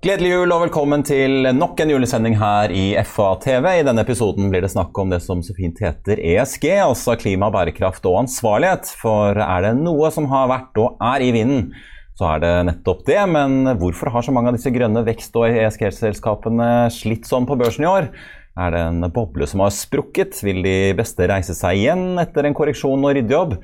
Gledelig jul og velkommen til nok en julesending her i FA-TV. I denne episoden blir det snakk om det som så fint heter ESG, altså klima, bærekraft og ansvarlighet. For er det noe som har vært og er i vinden, så er det nettopp det. Men hvorfor har så mange av disse grønne vekst- og ESG-selskapene slitt sånn på børsen i år? Er det en boble som har sprukket? Vil de beste reise seg igjen etter en korreksjon og ryddejobb?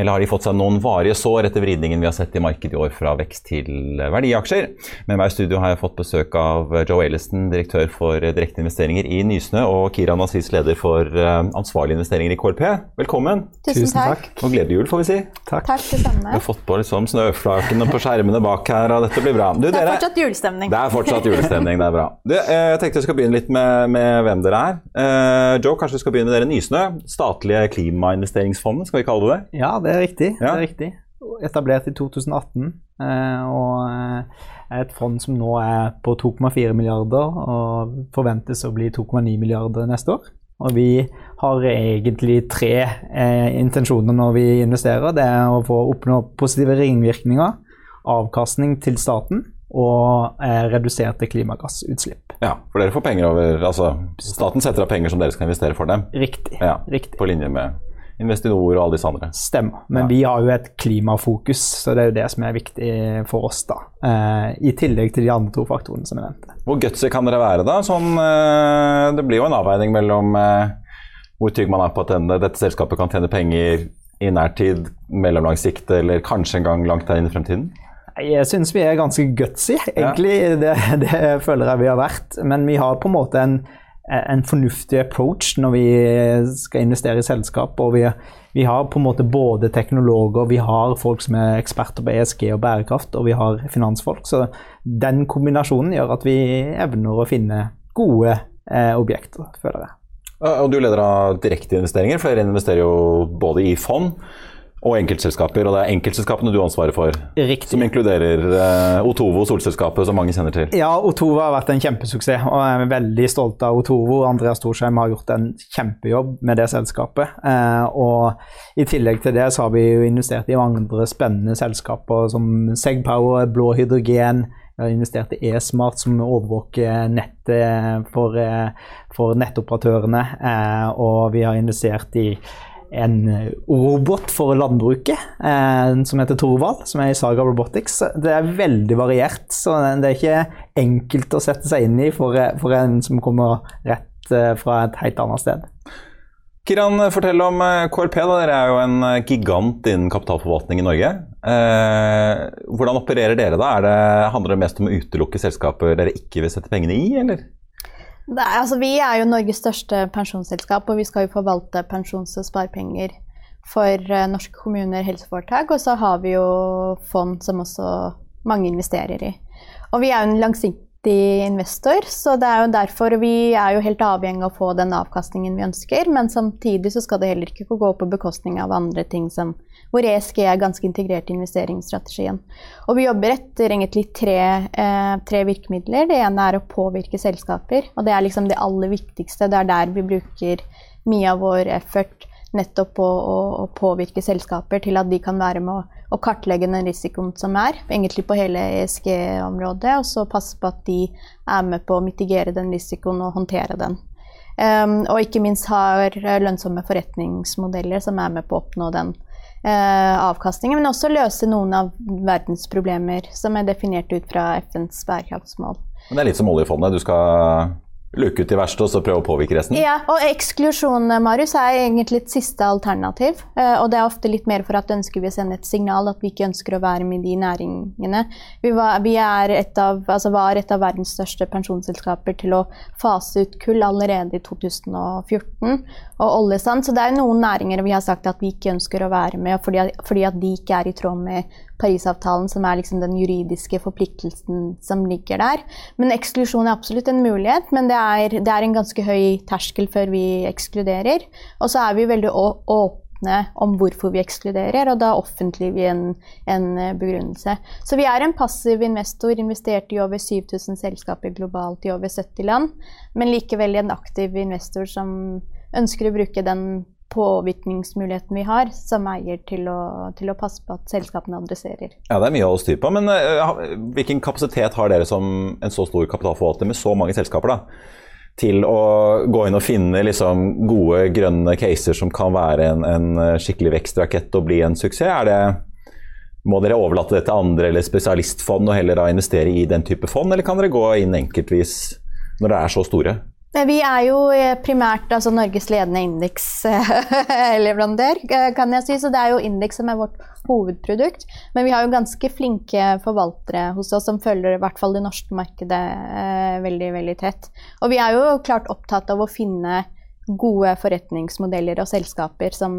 Eller har de fått seg noen varige sår etter vridningen vi har sett i markedet i år fra vekst til verdiaksjer? Med meg i studio har jeg fått besøk av Joe Ellison, direktør for direkte investeringer i Nysnø, og Kiran Nasis, leder for ansvarlige investeringer i KLP. Velkommen. Tusen takk. Og gledelig jul, får vi si. Takk, det samme. Vi har fått på liksom snøflakene på skjermene bak her, og dette blir bra. Du, Det er dere- fortsatt julestemning. det er fortsatt julestemning, det er bra. Du, eh, jeg tenkte vi skal begynne litt med, med hvem dere er. Uh, Joe, kanskje vi skal begynne med dere Nysnø. Statlige klimainvesteringsfondet, skal vi kalle det det? Ja, det er riktig. Ja. Det er riktig. Etablert i 2018. eh, og eh, et fond som nå er på 2,4 milliarder og forventes å bli 2,9 milliarder neste år. Og vi har egentlig tre eh, intensjoner når vi investerer. Det er å få oppnå positive ringvirkninger, avkastning til staten og eh, reduserte klimagassutslipp. Ja, for dere får penger over Altså, staten setter av penger som dere skal investere for dem. Riktig. Ja, riktig. På linje med Investinor og alle disse andre. Stemmer. Men Ja. vi har jo et klimafokus, så det er jo det som er viktig for oss. da. Eh, I tillegg til de andre to faktorene som jeg nevnte. Hvor gutsy kan dere være, da? Sånn, eh, det blir jo en avveining mellom eh, hvor trygg man er på at denne, dette selskapet kan tjene penger i nærtid, mellomlang sikt eller kanskje en gang langt der inn i fremtiden? Jeg syns vi er ganske gutsy, egentlig. Det, det føler jeg vi har vært. Men vi har på en måte en, en fornuftig approach når vi skal investere i selskap. Og vi, vi har på en måte både teknologer, vi har folk som er eksperter på ESG og bærekraft, og vi har finansfolk. Så den kombinasjonen gjør at vi evner å finne gode eh, objekter, føler jeg. Og du leder av direkteinvesteringer. Flere investerer jo både i fond og enkeltselskaper. Og det er enkeltselskapene du har ansvaret for, Riktig. som inkluderer eh, Otovo, solselskapet, som mange kjenner til. Ja, Otovo har vært en kjempesuksess, og jeg er veldig stolt av Otovo. Andreas Storsheim har gjort en kjempejobb med det selskapet. Eh, og I tillegg til det så har vi jo investert i andre spennende selskaper som Segpower, Blå hydrogen. Vi har investert i eSmart, som overvåker nettet for, eh, for nettoperatørene. Eh, og vi har investert i en robot for landbruket eh, som heter Torvald, som er i Saga Robotics. Det er veldig variert, så det er ikke enkelt å sette seg inn i for, for en som kommer rett eh, fra et helt annet sted. Kiran, fortell om eh, KLP. Da. Dere er jo en eh, gigant innen kapitalforvaltning i Norge. Eh, hvordan opererer dere da? Det, handler det mest om å utelukke selskaper dere ikke vil sette pengene i, eller? Er, altså, vi er jo Norges største pensjonsselskap, og vi skal jo forvalte pensjons- og sparepenger for uh, norske kommuner, helseforetak, og så har vi jo fond som også mange investerer i. Og vi er jo en langsiktig investor, så det er jo derfor vi er jo helt avhengig av å få den avkastningen vi ønsker, men samtidig så skal det heller ikke gå på bekostning av andre ting som hvor ESG er ganske integrert i investeringsstrategien. Og vi jobber etter egentlig tre, eh, tre virkemidler. Det ene er å påvirke selskaper, og det er liksom det aller viktigste. Det er der vi bruker mye av vår effort nettopp på å, å påvirke selskaper til at de kan være med å å kartlegge den risikoen som er, egentlig på hele ESG-området, og så passe på at de er med på å mitigere den risikoen og håndtere den. Um, og ikke minst har lønnsomme forretningsmodeller som er med på å oppnå den uh, avkastningen, men også løse noen av verdens problemer som er definert ut fra FNs bærekraftsmål. Men det er litt som oljefondet. Du skal luke ut de verste og så prøve å påvirke resten? Ja, og eksklusjon Marius, er egentlig et siste alternativ. Eh, og det er ofte litt mer for at ønsker vi å sende et signal at vi ikke ønsker å være med i de næringene. Vi, var, vi et av, altså var et av verdens største pensjonsselskaper til å fase ut kull allerede i 2014 og oljesand. Så det er noen næringer vi har sagt at vi ikke ønsker å være med fordi, fordi at de ikke er i tråd med Parisavtalen, som er liksom den juridiske forpliktelsen som ligger der. Men eksklusjon er absolutt en mulighet, men det er, det er en ganske høy terskel før vi ekskluderer. Og så er vi veldig åpne om hvorfor vi ekskluderer, og da offentliggjør vi en, en, begrunnelse. Så vi er en passiv investor, investert i over 7000 selskaper globalt i over 70 land, men likevel en aktiv investor som ønsker å bruke den påvirkningsmuligheten vi har som eier til å, til å, passe på at selskapene adresserer. Ja, Det er mye å styre på, men uh, hvilken kapasitet har dere som en så stor kapitalforvalter med så mange selskaper? da? til å gå inn og finne liksom, gode grønne caser som kan være en, en skikkelig vekstrakett og bli en suksess? Det, må dere overlate det til andre eller spesialistfond og heller da investere i den type fond, eller kan dere gå inn enkeltvis når dere er så store? Vi er jo eh, primært altså, Norges ledende indeksleverandør, eh, kan jeg si. Så det er jo indeks som er vårt hovedprodukt. Men vi har jo ganske flinke forvaltere hos oss som følger i hvert fall det norske markedet eh, veldig, veldig tett. Og vi er jo klart opptatt av å finne gode forretningsmodeller og selskaper som,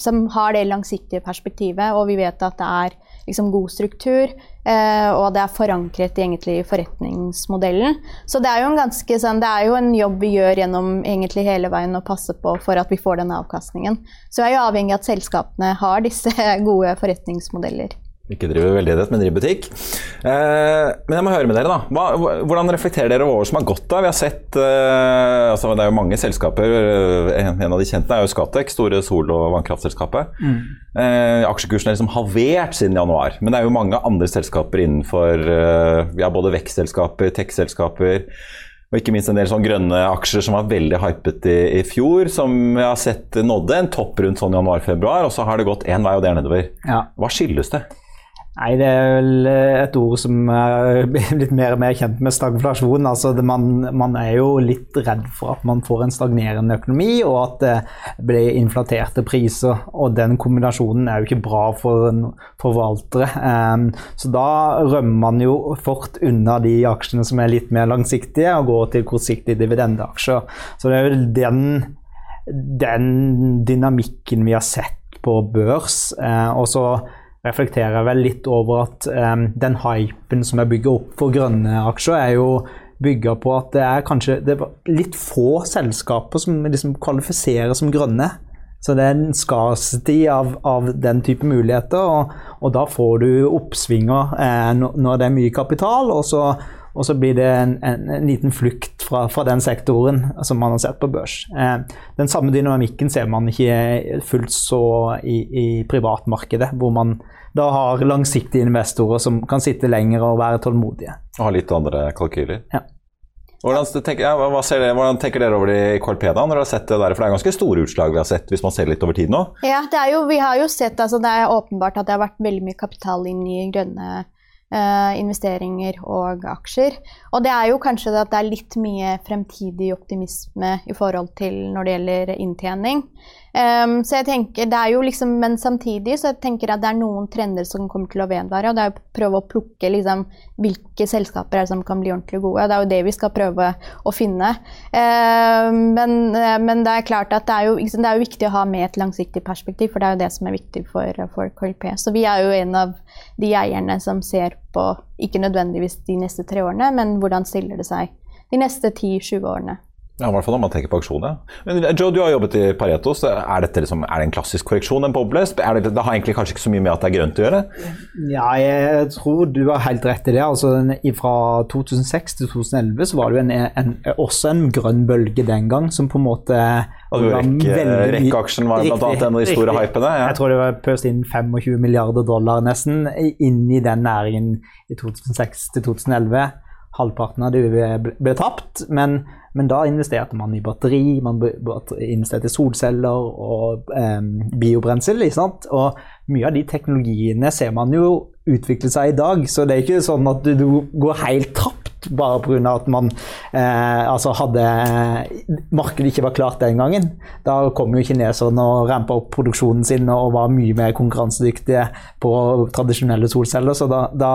som, har det langsiktige perspektivet, og vi vet at det er liksom, god struktur, eh, og det er forankret i forretningsmodellen. Så det er jo en ganske sånn, det er jo en jobb vi gjør gjennom egentlig hele veien å passe på for at vi får den avkastningen. Så vi er jo avhengig av at selskapene har disse gode forretningsmodeller. Ikke driver veldedighet, men driver butikk. Eh, men jeg må høre med dere, da. Hva, hvordan reflekterer dere over som har gått? da? Vi har sett eh, altså Det er jo mange selskaper. En, en, av de kjente er jo Scatec, store sol- og vannkraftselskapet. Mm. Eh, aksjekursen er liksom halvert siden januar. Men det er jo mange andre selskaper innenfor eh, Vi har både vekstselskaper, tech-selskaper. Og ikke minst en del sånn grønne aksjer som var veldig hypet i, i fjor, som vi har sett nådde en topp rundt sånn januar-februar, og så har det gått én vei, og det er nedover. Ja. Hva skyldes det? Nei, det er vel eh, et ord som er blitt mer og mer kjent med stagflasjon. Altså det, man, man, er jo litt redd for at man får en stagnerende økonomi, og at det blir inflaterte priser. Og den kombinasjonen er jo ikke bra for forvaltere. Um, så da rømmer man jo fort unna de aksjene som er litt mer langsiktige, og går til kortsiktige dividendeaksjer. Så det er jo den, den dynamikken vi har sett på børs. Uh, og så reflekterer vel litt over at um, den hypen som er bygget opp for grønne aksjer, er jo bygga på at det er kanskje det er litt få selskaper som liksom kvalifiserer som grønne. Så det er en scarcity av, av den type muligheter, og, og da får du oppsvinger eh, når det er mye kapital, og så, og så blir det en, en, en liten flukt fra, fra, den sektoren som man har sett på børs. Eh, den samme dynamikken ser man ikke fullt så i, i privatmarkedet, hvor man da har langsiktige investorer som kan sitte lenger og være tålmodige. Og ha litt andre kalkyler. Ja. Hvordan tenker, ja, dere, hvordan tenker, dere over det i KLP, da, når dere har sett det der? For det er ganske store utslag vi har sett, hvis man ser litt over tid nå? Ja, jo, vi har jo sett, altså, det er åpenbart at det har vært veldig mye kapital inn i grønne Uh, investeringer og aksjer. Og det er jo kanskje at det er litt mye fremtidig optimisme i forhold til når det gjelder inntjening. Um, så jeg tenker, det er jo liksom, Men samtidig så jeg tenker at det er noen trender som kommer til å vedvare. og Det er å prøve å plukke liksom, hvilke selskaper er som kan bli ordentlig gode. Det er jo det vi skal prøve å finne. Uh, men, men, det er klart at det er, jo, liksom, det er, jo, viktig å ha med et langsiktig perspektiv, for det er jo det som er viktig for, for KLP. Så vi er jo en av de eierne som ser på ikke nødvendigvis de neste tre årene, men hvordan stiller det seg de neste 10-20 årene. Ja, i hvert fall når man tenker på aksjoner. Men Joe, du har jobbet i Pareto. så Er, dette liksom, er det en klassisk korreksjon, en boble? Det, det, har egentlig kanskje ikke så mye med at det er grønt å gjøre? Ja, jeg tror du har helt rett i det. Altså, fra 2006 til 2011 så var det jo en, en, også en grønn bølge den gang, som på en måte Rekkeaksjen var blant annet en av de store riktig. hypene. Ja. Jeg tror det var pøst inn 25 milliarder dollar nesten inn i den næringen i 2006 til 2011. Halvparten av det ble, ble tapt, men, men da investerte man i batteri, man investerte i solceller og eh, biobrensel. Og mye av de teknologiene ser man jo utvikle seg i dag, så det er ikke sånn at du, du går helt tapt bare pga. at man eh, altså hadde markedet ikke var klart den gangen. Da kom jo kineserne og rampa opp produksjonen sin og var mye mer konkurransedyktige på tradisjonelle solceller. Så da, da,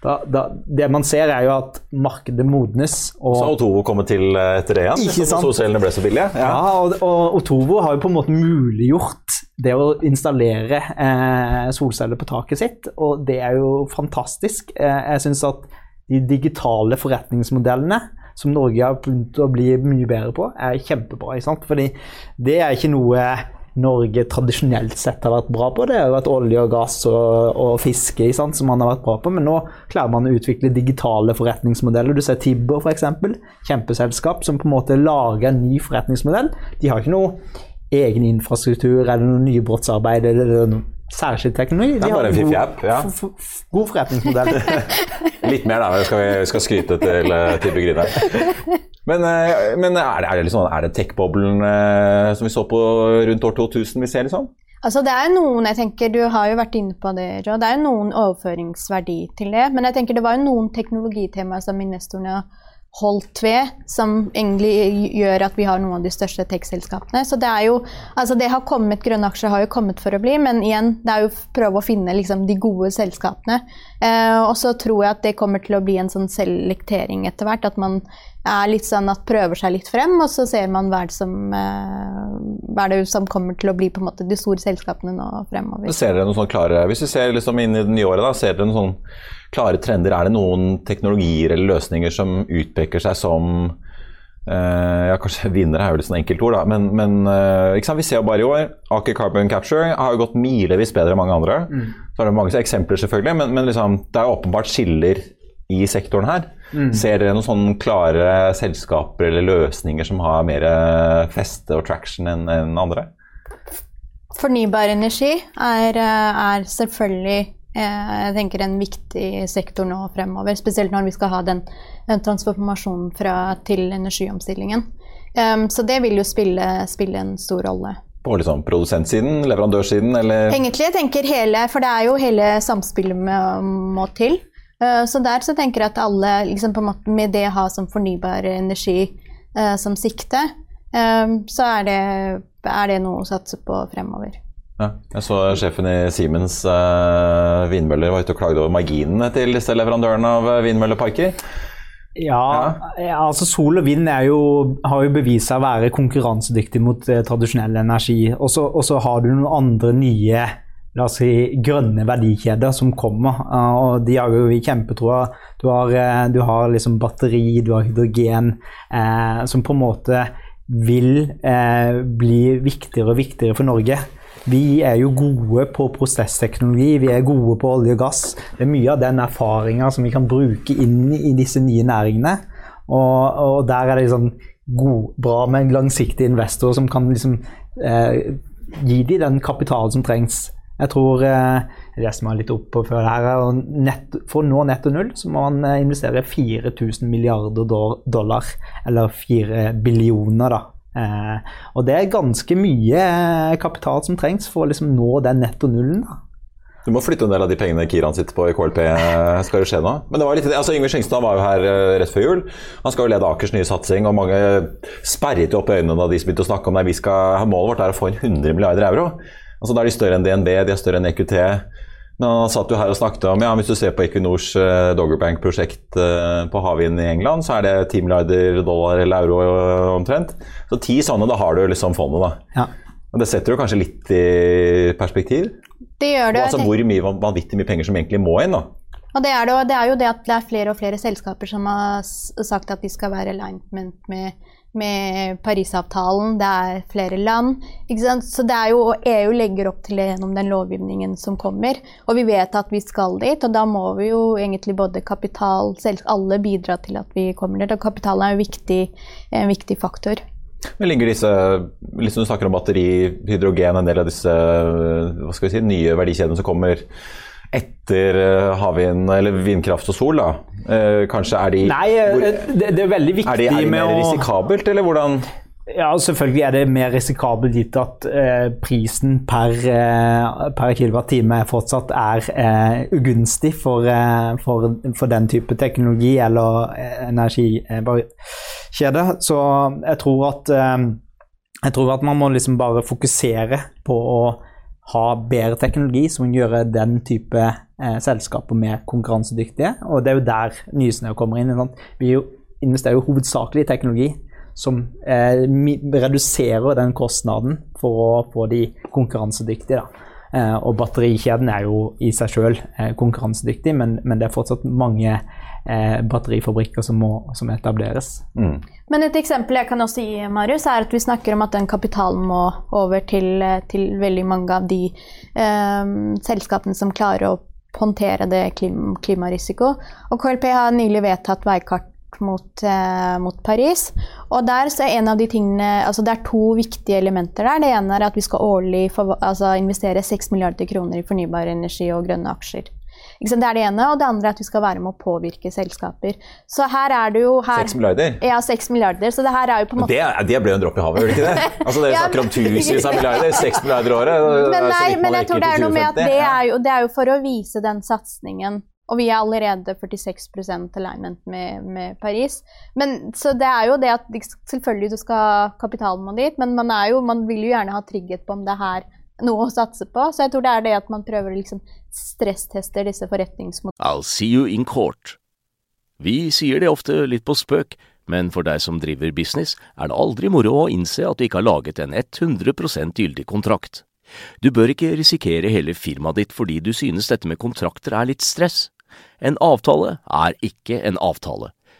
da, da Det man ser, er jo at markedet modnes. Og, Så Otovo kommet til eh, etter det igjen, Ikke sant? solcellene ble så billige. ja, og, og Otovo har jo på en måte muliggjort det å installere eh, solceller på taket sitt, og det er jo fantastisk. Eh, jeg syns at de digitale forretningsmodellene som Norge har begynt å bli mye bedre på, er kjempebra. Ikke sant? Fordi det er ikke noe Norge tradisjonelt sett har vært bra på. Det har vært olje og gass og, og fiske sant, som man har vært bra på, men nå klarer man å utvikle digitale forretningsmodeller. Du ser Tibber f.eks. Kjempeselskap som på en måte lager en ny forretningsmodell. De har ikke noe egen infrastruktur eller noe nybrottsarbeid eller noe særskilt teknologi. Det er bare en fiffig app, ja. f- f- God forretningsmodell. Litt mer, da. Vi skal, vi skal skryte til, eh, til bryggeriet. Men, eh, men er, det, er, det liksom, det tech-boblen eh, som vi så på rundt år 2000 vi ser, liksom? Altså det er noen, jeg tenker, Du har jo vært inne på det, Jo. Det er jo noen overføringsverdi til det. Men jeg tenker det var jo noen teknologitemaer som investorene holdt ved, som egentlig gjør at vi har noen av de største tech-selskapene. Så det er jo, altså det har kommet, Grønne aksjer har jo kommet for å bli, men igjen, det er jo prøve å finne liksom de gode selskapene. Eh, og så tror jeg at det kommer til å bli en sånn selektering etter hvert. At man er litt sånn at prøver seg litt frem, og så ser man hva er det som, eh, hva er det som kommer til å bli på en måte de store selskapene nå fremover. Ser dere noen sånne klare, Hvis vi ser liksom inn i det nye året, da, ser dere noen sånne klare trender? Er det noen teknologier eller løsninger som utpeker seg som eh, ja, kanskje Vinnere er jo litt sånn enkelt ord, da. Men, men eh, ikke sant? vi ser jo bare i år Aker Carbon Capture har jo gått milevis bedre enn mange andre. Så er det mange eksempler, selvfølgelig, men, men liksom, det er åpenbart skiller i sektoren her. Ser dere noen sånne klare selskaper eller løsninger som har mer eh, feste og traction enn andre? Fornybar energi er, eh, er selvfølgelig eh, jeg tenker en viktig sektor nå fremover. Spesielt når vi skal ha den, den transformasjonen fra, til energiomstillingen. Um, så det vil jo spille, spille en stor rolle. På liksom produsentsiden, leverandørsiden, eller Egentlig jeg tenker hele, for det er jo hele samspillet med, må til. Eh, så der så tenker jeg at alle liksom på en måte med det ha som fornybar energi eh, som sikte, eh, så er det, er det noe å satse på fremover. Ja, jeg så sjefen i Siemens uh, vindmøller var ute og klagde over marginene til disse leverandørene av eh, vindmølleparker. Ja, ja, altså sol og vind er jo, har jo bevist seg å være konkurransedyktig mot eh, tradisjonell energi. Og så og så har du noen andre nye la oss si, grønne verdikjeder som kommer. og de har jo vi kjempetroa. Du har, eh, du har liksom batteri, du har hydrogen, eh, som på en måte vil eh, bli viktigere og viktigere for Norge. Vi er jo gode på prosessteknologi, vi er gode på olje og gass. Det er mye av den erfaringa som vi kan bruke inn i disse nye næringene. Og, og der er det liksom god, bra med en langsiktig investor som kan liksom eh, gi dem den kapitalen som trengs. Jeg tror eh, Jeg leste meg litt opp på før her. og nett, For å nå netto null så må man eh, investere 4000 milliarder dollar. Eller 4 billioner, da. Eh, og det er ganske mye eh, kapital som trengs for å liksom nå den netto nullen. da. Du må flytte en del av de pengene Kiran sitter på i KLP. eh, skal det skje nå. Men det var litt, altså Yngve Skjengstad var jo her eh, rett før jul. Han skal jo lede Akers nye satsing, og mange sperret jo opp øynene da de begynte å snakke om det. Vi skal, målet vårt er å få inn 100 milliarder euro. Altså Da er de større enn DNB, de er større enn EQT. Men han satt jo her og snakket om ja, hvis du ser på Equinors uh, Doggerbank-prosjekt eh, på havvind i England, så er det 10 milliarder dollar eller euro eh, omtrent. Så ti sånne, da har du liksom fondet, da. Ja. Og Det setter jo kanskje litt i perspektiv. Det gjør det. og Altså hvor mye vanvittig mye penger som egentlig må inn. da. Og det er, det, og det er jo det at det er flere og flere selskaper som har sagt at de skal være alignment med, med Parisavtalen. Det er flere land. Så det er jo, EU legger opp til det gjennom den lovgivningen som kommer. Og vi vet at vi skal dit, og da må vi jo egentlig både kapital selv, Alle bidra til at vi kommer dit. Og kapital er jo viktig, en viktig faktor. Men ligger disse, liksom du snakker om batteri, hydrogen, en del av disse hva skal vi si, nye verdikjedene som kommer etter eh, havvind eller vindkraft og sol, da? Eh, kanskje er de Nei, eh, det, det er veldig viktig er de, er de mer risikabelt, eller hvordan? Ja, selvfølgelig er det mer risikabelt gitt at eh, prisen per, eh, per kilowattime fortsatt er eh, ugunstig for, for, for, den type teknologi eller energikjede. Så jeg tror at jeg tror at man må liksom bare fokusere på å ha bedre teknologi som gjør den type selskaper mer konkurransedyktige. Og det er jo der Nysnø kommer inn. Sant? Vi investerer jo hovedsakelig i teknologi som eh, reduserer den kostnaden for å få de konkurransedyktige. Eh, og batterikjeden er jo i seg selv eh, konkurransedyktig, men, men, det er fortsatt mange eh, batterifabrikker som må som etableres. Mm. Men et eksempel jeg kan også gi, Marius, er at vi snakker om at den kapitalen må over til, eh, til veldig mange av de eh, selskapene som klarer å håndtere det klim, klimarisiko. Og KLP har nylig vedtatt veikart mot, eh, mot, Paris. Og der så er en av de tingene, altså Det er to viktige elementer der. Det ene er at vi skal årlig for, altså investere 6 milliarder kroner i fornybar energi og grønne aksjer. Det er det ene. Og det andre er at vi skal være med å påvirke selskaper. Så her er det jo her, 6 milliarder? Ja, 6 milliarder. Så det her er jo på en måte Det, det ble jo en dropp i havet, gjør det ikke det? Altså Dere ja, snakker om tusenvis av milliarder. 6 milliarder i året. Men nei, men jeg tror det er noe med at det er, jo, det er jo for å vise den satsingen og vi er allerede 46% alignment med, med, Paris. Men, så det er jo det at selvfølgelig du skal kapitalen må dit, men man, jo, man, vil jo gjerne ha trygghet på om det er her noe å satse på. Så jeg tror det er det at man prøver å liksom stresstester disse forretningsmodellene. I'll see you in court. Vi sier det ofte litt på spøk, men for deg som driver business, er det aldri moro å innse at du ikke har laget en 100 gyldig kontrakt. Du bør ikke risikere hele firmaet ditt fordi du synes dette med kontrakter er litt stress. En avtale er ikke en avtale.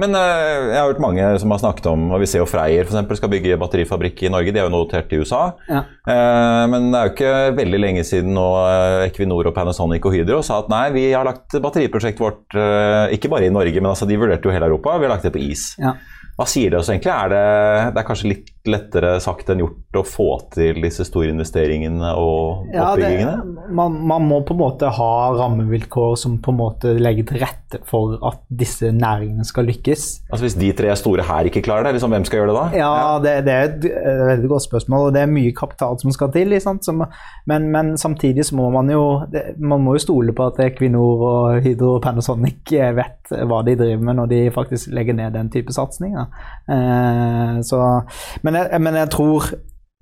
Men uh, jeg har hørt mange som har snakket om og Vi ser jo Freyr for eksempel, skal bygge batterifabrikk i Norge. De er jo notert i USA. Ja. Uh, men det er jo ikke veldig lenge siden nå uh, Equinor og Panasonic og Hydro sa at nei, vi har lagt batteriprosjektet vårt ikke bare i Norge, men altså de vurderte jo hele Europa. Vi har lagt det på is. Ja. Hva sier det oss egentlig? Er det, det, er kanskje litt lettere sagt enn gjort å få til disse store investeringene og oppbyggingene? Ja, det, man, man, må på en måte ha rammevilkår som på en måte legger til rette for at disse næringene skal lykkes. Altså Hvis de tre store her ikke klarer det, liksom, hvem skal gjøre det da? Ja. Det, det, er et, et veldig godt spørsmål, og det er mye kapital som skal til. Som, men, men, samtidig så må man jo man må jo stole på at Equinor og Hydro og Panasonic vet hva de driver med når de faktisk legger ned den type satsinger. Eh, så, men, jeg, men, jeg, tror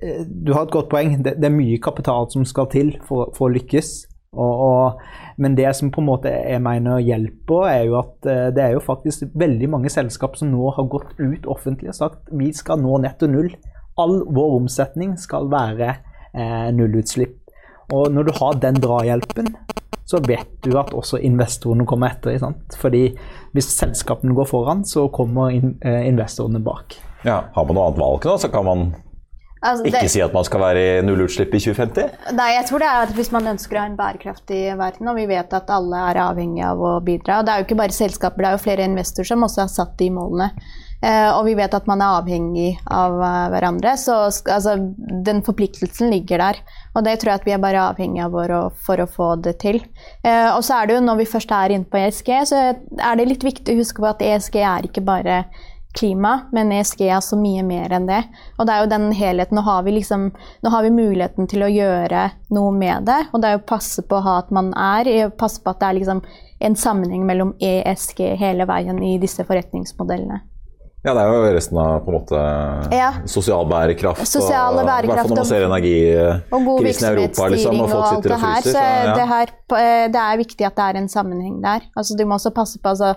eh, du har et godt poeng. Det, det er mye kapital som skal til for, for å lykkes. Og, og, men det som på en måte jeg mener hjelper, er jo at eh, det er jo faktisk veldig mange selskap som nå har gått ut offentlig og sagt vi skal nå netto null. All vår omsetning skal være eh, nullutslipp. Og når du har den drahjelpen, så vet du at også investorene kommer etter. Sant? Fordi hvis selskapene går foran, så kommer in eh, investorene bak. Ja, Har man noe annet valg nå, så kan man altså, ikke det, si at man skal være i nullutslipp i 2050? Nei, jeg tror det er at hvis man ønsker å ha en bærekraftig verden, og vi vet at alle er avhengige av å bidra og Det er jo ikke bare selskaper, det er jo flere investorer som også har satt de målene. Eh, og vi vet at man er avhengig av eh, hverandre. Så altså, den forpliktelsen ligger der. Og det tror jeg at vi er bare avhengig av å, for å få det til. Eh, og så er det jo, når vi først er inne på ESG, så er det litt viktig å huske på at ESG er ikke bare klima, men ESG er så mye mer enn det. Og det er jo den helheten. Nå har vi, liksom, nå har vi muligheten til å gjøre noe med det. Og det er jo å passe på at man er, passe på at det er liksom en sammenheng mellom ESG hele veien i disse forretningsmodellene. Ja, det er jo resten av på en måte Ja. sosial bærekraft. Sosial og, I hvert fall når man ser og energikrisen i Europa, liksom, og og folk sitter og her. fryser. Så Så, ja. det, her, eh, det er viktig at det er en sammenheng der. Altså, du må også passe på altså, eh,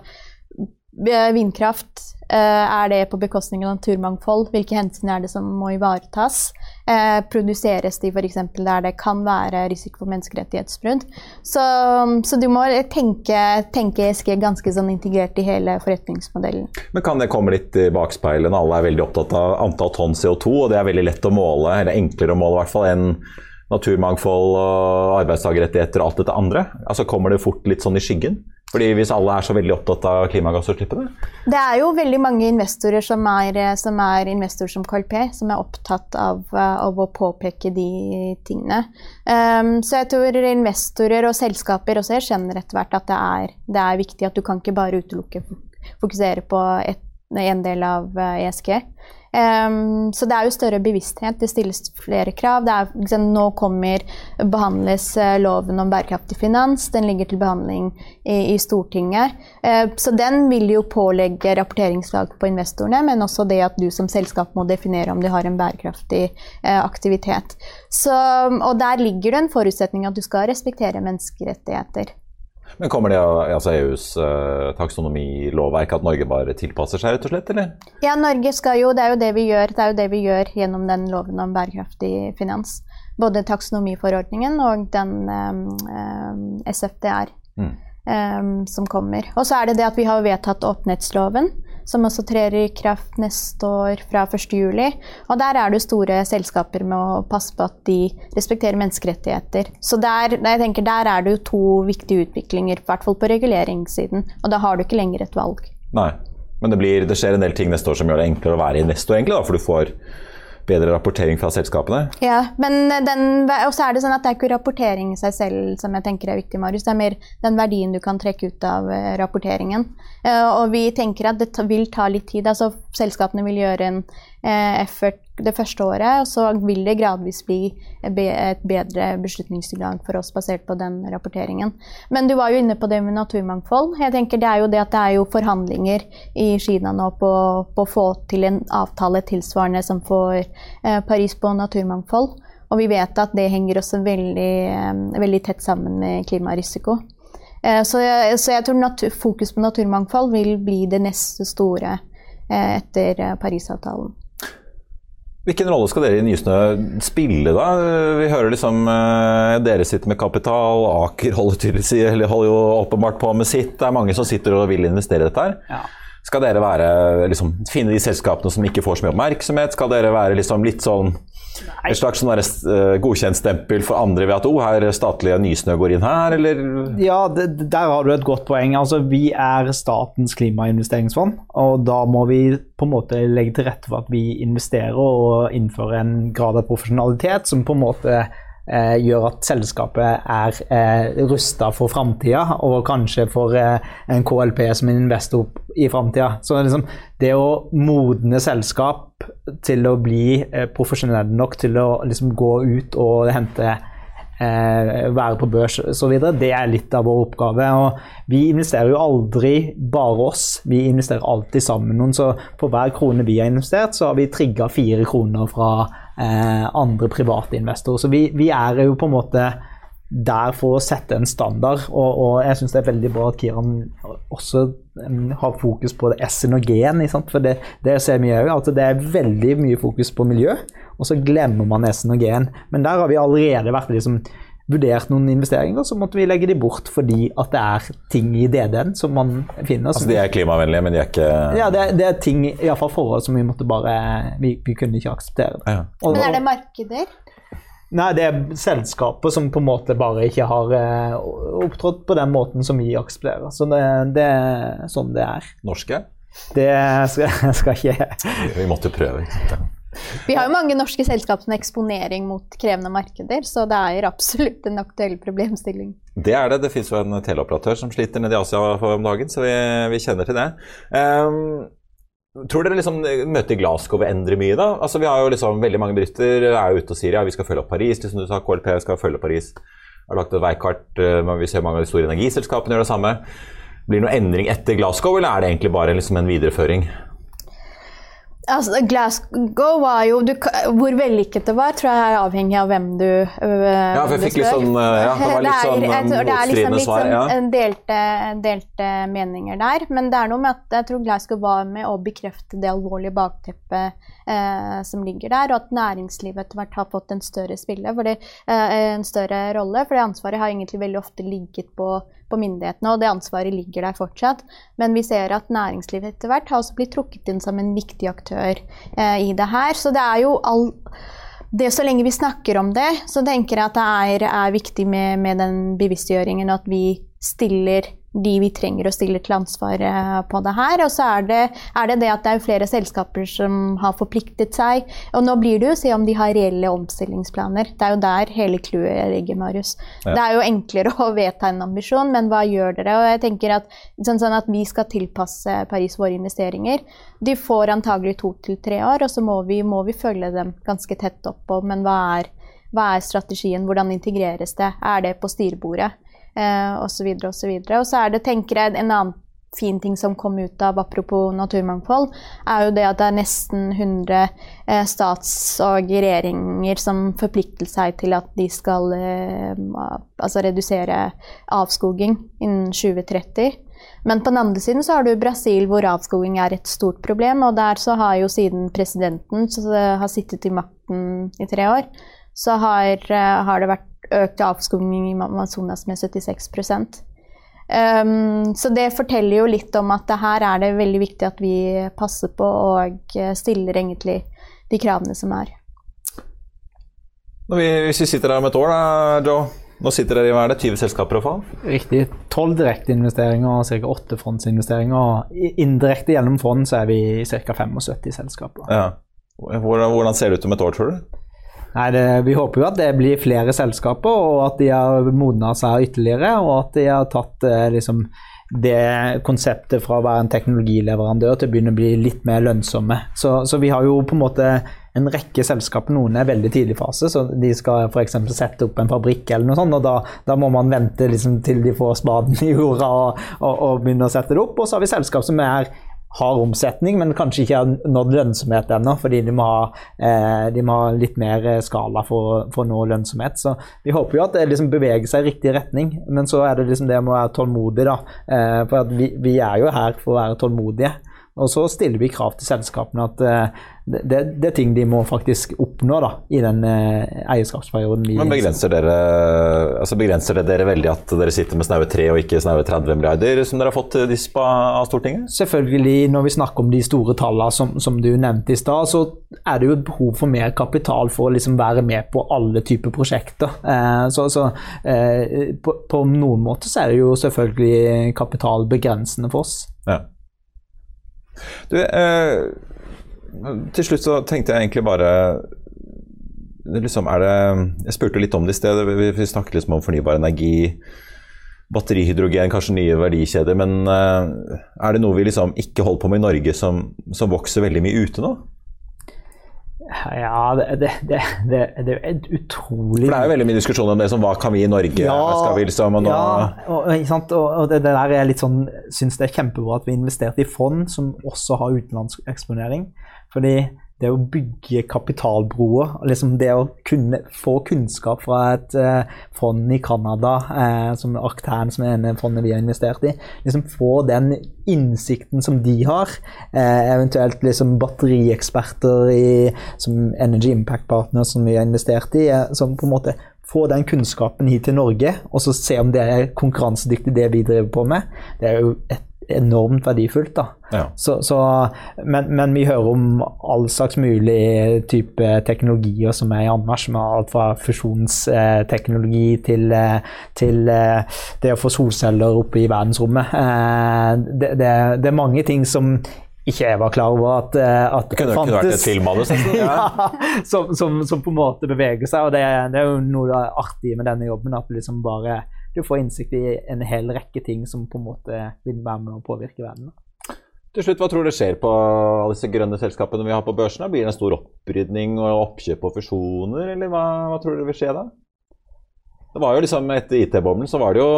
Vindkraft, eh, er det på bekostning av naturmangfold? Hvilke hensyn er det som må ivaretas? Eh, produseres de f.eks. der det kan være risiko for menneskerettighetsbrudd? Så, så du må tenke, tenke ESG ganske sånn integrert i hele forretningsmodellen. Men kan det komme litt i bakspeilet når alle er veldig opptatt av antall tonn CO2, og det er veldig lett å måle, eller enklere å måle i hvert fall, enn naturmangfold og arbeidstakerrettigheter og alt dette andre? Altså Kommer det fort litt sånn i skyggen? Fordi Hvis alle er så veldig opptatt av klimagassutslippene? Det er jo veldig mange investorer som er, som er investorer som KLP, som er opptatt av, eh, av å påpeke de tingene. Um, så jeg tror investorer og selskaper også erkjenner etter hvert at det er, det er viktig at du kan ikke bare utelukke fokusere på et, en del av eh, ESG. Um, så det er jo større bevissthet, det stilles flere krav. Er, liksom, nå kommer, behandles eh, loven om bærekraftig finans, den ligger til behandling i, i Stortinget. Uh, så den vil jo pålegge rapporteringslag på investorene, men også det at du som selskap må definere om du har en bærekraftig uh, aktivitet. Så, og der ligger det en forutsetning at du skal respektere menneskerettigheter. Men Kommer det av altså EUs uh, taksonomilovverk at Norge bare tilpasser seg, rett og slett? eller? Ja, Norge skal jo, det er jo det vi gjør, det er jo det vi gjør gjennom den loven om bærekraftig finans. Både taksonomiforordningen og den um, um, SFDR Mm. um, som kommer. Og så er det det at vi har vedtatt åpenhetsloven, som også trer i kraft neste år fra 1.7. Og der er det store selskaper med å passe på at de respekterer menneskerettigheter. Så der, tenker, der er det jo to viktige utviklinger, i hvert fall på reguleringssiden. Og da har du ikke lenger et valg. Nei. Men det, blir, det skjer en del ting neste år som gjør det enklere å være investor, egentlig, da, for du får bedre rapportering fra selskapene. Ja, men den, og er det sånn at det er ikke rapportering i seg selv som jeg tenker er viktig, Marius. Det er mer den verdien du kan trekke ut av eh, rapporteringen. Eh, og vi tenker at det vil ta litt tid. altså Selskapene vil gjøre en eh, effort det første året, og så vil det gradvis bli et bedre beslutningsgrunnlag for oss basert på den rapporteringen. Men du var jo inne på det med naturmangfold. Jeg tenker Det er jo det at det er jo forhandlinger i Kina nå på, på å få til en avtale tilsvarende som for eh, Paris på naturmangfold. Og vi vet at det henger også veldig, eh, veldig tett sammen med klimarisiko. Eh, Så jeg, så jeg tror natur, fokus på naturmangfold vil bli det neste store eh, etter eh, Parisavtalen. Hvilken rolle skal dere i Nysnø spille, da? Vi hører liksom eh, dere sitter med kapital, Aker holder, tydeligvis, eller holder jo åpenbart på med sitt. Det er mange som sitter og vil investere i dette her. Ja. Skal dere være, liksom, finne de selskapene som ikke får så mye oppmerksomhet? Skal dere være liksom, litt sånn et slags sånn eh, godkjentstempel for andre ved at oh, her statlige Nysnø går inn her, eller? Ja, det, der har du et godt poeng. Altså, vi er statens klimainvesteringsfond, og da må vi på en måte legge til rette for at vi investerer og innfører en grad av profesjonalitet som på en måte eh, gjør at selskapet er eh, rusta for framtida, og kanskje for eh, en KLP som en investor i framtida. Så liksom, det å modne selskap til å bli eh, profesjonelle nok til å liksom, gå ut og hente eh, være på børs osv. Det er litt av vår oppgave. og Vi investerer jo aldri bare oss, vi investerer alltid sammen med noen. Så for hver krone vi har investert, så har vi trigga fire kroner fra andre private investorer. Så vi, vi er jo på en måte der for å sette en standard, og, og jeg syns det er veldig bra at Kiran også em, har fokus på det S-en og G-en. For det, det ser vi òg, at det er veldig mye fokus på miljø, og så glemmer man S-en og G-en. Men der har vi allerede vært liksom vurdert noen investeringer, så måtte vi legge de bort fordi at det er ting i DD-en som man finner. Altså, de er klimavennlige, men de er ikke ja, det, er- det er ting, iallfall forhold som vi måtte bare Vi, vi kunne ikke akseptere. Ja. Og- Men er det markeder? Nei, det er selskaper som på en måte bare ikke har eh, opptrådt på den måten som vi aksepterer. Så det, det er sånn det er. norske. Det skal, skal ikke Vi måtte prøve. ikke sant? Vi har jo mange norske selskap med eksponering mot krevende markeder, så det er absolutt en aktuell problemstilling. Det er det. Det fins jo en teleoperatør som sliter nede i Asia om dagen, så vi, vi kjenner til det. Um, Tror dere liksom møtet i Glasgow vil endre mye, da? Altså, vi har jo liksom, Veldig mange bedrifter er jo ute og sier ja, vi skal følge opp Paris. Liksom du sa, KLP skal følge opp Paris. Har lagt et veikart. men Vi ser mange av de store energiselskapene gjør det samme. Blir det noen endring etter Glasgow, eller er det egentlig bare liksom en videreføring? Altså, Glasgow var jo du, Hvor vellykket det var, tror jeg er avhengig av hvem du øh, Ja, for jeg fikk litt sånn, øh, ja, det var litt sånn, motstridende svar. det er liksom sånn delte, delte meninger der. Men det er noe med at jeg tror Glasgow var med å bekrefte det alvorlige bakteppet eh, som ligger der, og at næringslivet etter hvert har fått en større spille, fordi, eh, en større rolle. For det ansvaret har egentlig veldig ofte ligget på, på myndighetene, og det ansvaret ligger der fortsatt. Men vi ser at næringslivet etter hvert har også blitt trukket inn som en viktig aktør eh, i det her. Så det er jo all det Så lenge vi snakker om det, så tenker jeg at det er, er viktig med, med den bevisstgjøringen, at vi stiller de vi trenger å stille til ansvar eh, på det her. Og så er det, er det det at det er flere selskaper som har forpliktet seg. Og nå blir det jo å se om de har reelle omstillingsplaner. Det er jo der hele clouet ligger, Marius. Ja. Det er jo enklere å vedta en ambisjon, men hva gjør dere? Og jeg tenker at, sånn, sånn at vi skal tilpasse Paris våre investeringer. De får antagelig to til tre år, og så må vi, må vi følge dem ganske tett opp. Men hva er, hva er strategien? Hvordan integreres det? Er det på styrebordet? Eh, videre og så videre. Og så er det, tenker jeg, en annen fin ting som kom ut av apropos naturmangfold, er jo det at det er nesten 100 eh, stats- og regjeringer som forplikter seg til at de skal eh, altså redusere avskoging innen 2030. Men på den andre siden så har du Brasil, hvor avskoging er et stort problem. Og der så har jo siden presidenten har sittet i makten i tre år, så har, eh, har det vært økt avskoging i Amazonas med 76 um, Så det forteller jo litt om at det her er det veldig viktig at vi passer på og eh, stiller egentlig de kravene som er. Når vi, hvis vi sitter her om et år, da, Joe. Nå sitter dere i hva er det, 20 selskaper og fond? Riktig. Tolv direkteinvesteringer og ca. 8 fondsinvesteringer. Indirekte gjennom fond så er vi ca. 75 selskaper. Ja. Hvordan, hvordan ser det ut om et år, tror du? Nei, det, Vi håper jo at det blir flere selskaper, og at de har modna seg ytterligere. Og at de har tatt eh, liksom, det konseptet fra å være en teknologileverandør til å begynne å bli litt mer lønnsomme. Så, så vi har jo på en måte en rekke selskaper, noen er veldig tidlig fase, så de skal f.eks. sette opp en fabrikk eller noe sånt, og da, da må man vente liksom, til de får spaden i jorda og, og, og begynne å sette det opp. Og så har vi selskap som er har omsetning, men kanskje ikke har nådd lønnsomhet ennå, fordi de må, ha, eh, de må ha litt mer eh, skala for, for å nå lønnsomhet. Så vi håper jo at det liksom beveger seg i riktig retning, men så er det liksom det med å være tålmodig, da. Eh, for vi, vi er jo her for å være tålmodige. Og så stiller vi krav til selskapene at eh, det, det, det er ting de må faktisk oppnå da, i den eh, eierskapsperioden. Men begrenser dere, altså begrenser det dere veldig at dere sitter med snaue 3 og ikke snaue 30 milliarder, som dere har fått disp av Stortinget? Selvfølgelig, når vi snakker om de store tallene som, som du nevnte i stad, så er det jo behov for mer kapital for å liksom være med på alle typer prosjekter. Eh, så så eh, på, på noen måter så er det jo selvfølgelig kapital begrensende for oss. Ja. Du, eh, til slutt så tenkte jeg egentlig bare liksom er det, Jeg spurte litt om det i sted. Vi, vi snakket liksom om fornybar energi, batterihydrogen, kanskje nye verdikjeder. Men eh, er det noe vi liksom ikke holder på med i Norge som, som vokser veldig mye ute nå? Ja, det, det, det, det, er et utrolig For det er jo veldig mye diskusjon om det som hva kan vi i Norge? skal vi liksom, og nå, ja, og, og, og det, der er litt sånn Syns det er kjempebra at vi investerte i fond som også har utenlandseksponering. Fordi det å bygge kapitalbroer, liksom det å kunne få kunnskap fra et eh, fond i Canada, eh, som Arctan, som er ene fondet vi har investert i, liksom få den innsikten som de har, eh, eventuelt liksom batterieksperter i, som Energy Impact Partner, som vi har investert i, eh, som på en måte få den kunnskapen hit til Norge, og så se om det er konkurransedyktig det vi driver på med. Det er jo et enormt verdifullt. da. Ja. Så, så, men, men vi hører om all slags mulig type teknologier som er i anmarsj, med alt fra fusjonsteknologi til, til det å få solceller oppe i verdensrommet. Eh, Det, det, det er mange ting som ikke jeg var klar over at, eh, at Det kunne, kunne vært et filmmanus. Ja. som, som, som på en måte beveger seg. og Det, det er jo noe artige med denne jobben. At du liksom bare du får innsikt i en hel rekke ting som på en måte vil være med å påvirke verden. Til slutt, Hva tror du skjer på alle disse grønne selskapene vi har på børsen? Blir det en stor opprydning og oppkjøp og fusjoner, eller hva, hva tror du vil skje da? Det var jo liksom Etter IT-boblen så var det jo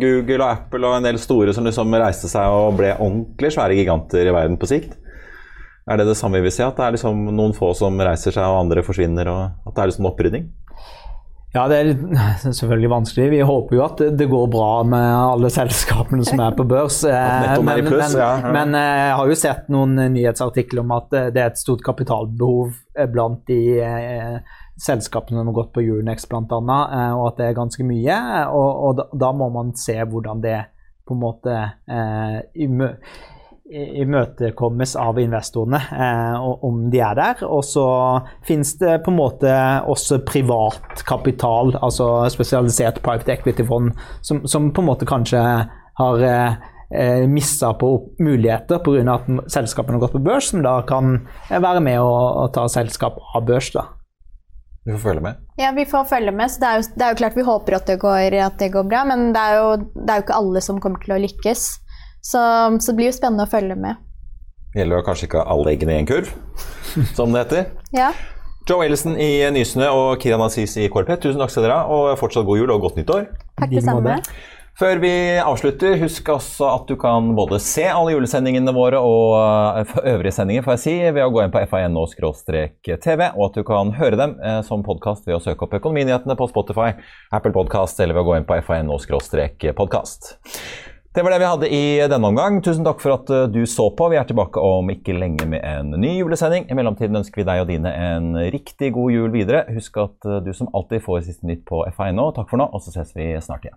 Google og Apple og en del store som liksom reiste seg og ble ordentlig svære giganter i verden på sikt. Er det det samme vi vil se? At det er liksom noen få som reiser seg og andre forsvinner? og At det er liksom opprydning? Ja, det er selvfølgelig vanskelig. Vi håper jo at det går bra med alle selskapene som er på børs. Men, men, men, jeg har jo sett noen nyhetsartikler om at det er et stort kapitalbehov blant de selskapene som har gått på Euronex bl.a., og at det er ganske mye. Og, og da, da, må man se hvordan det på en måte eh, imøtekommes av investorene, eh, om de er der. Og så finnes det på en måte også privat kapital, altså spesialisert private equity-fond, som, som, på en måte kanskje har eh, missa på muligheter pga. at selskapene har gått på børs, som da kan være med å, å ta selskap av børs. da. Vi får følge med. Ja, vi får følge med. så Det er jo, det er jo klart vi håper at det, går, at det går bra, men det er, jo, det er jo ikke alle som kommer til å lykkes. Så, så det blir jo spennende å følge med. Gjelder kanskje ikke alle eggene i en kurv, som det heter. ja. Joe Ellison i Nysnø og Kiran Aziz i KLP, tusen takk skal dere ha, og fortsatt god jul og godt nyttår. Takk det samme. Før vi avslutter, husk også at du kan både se alle julesendingene våre og eh, øvrige sendinger får jeg si, ved å gå inn på fa.no-tv, og at du kan høre dem eh, som podkast ved å søke opp Økonominyhetene på Spotify, Apple Podcast eller ved å gå inn på fino-podkast. Det var det vi hadde i denne omgang. Tusen takk for at eh, du så på. Vi er tilbake om ikke lenge med en ny julesending. I mellomtiden ønsker vi deg og dine en riktig god jul videre. Husk at eh, du som alltid får siste nytt på FA.no. Takk for nå, og så ses vi snart igjen.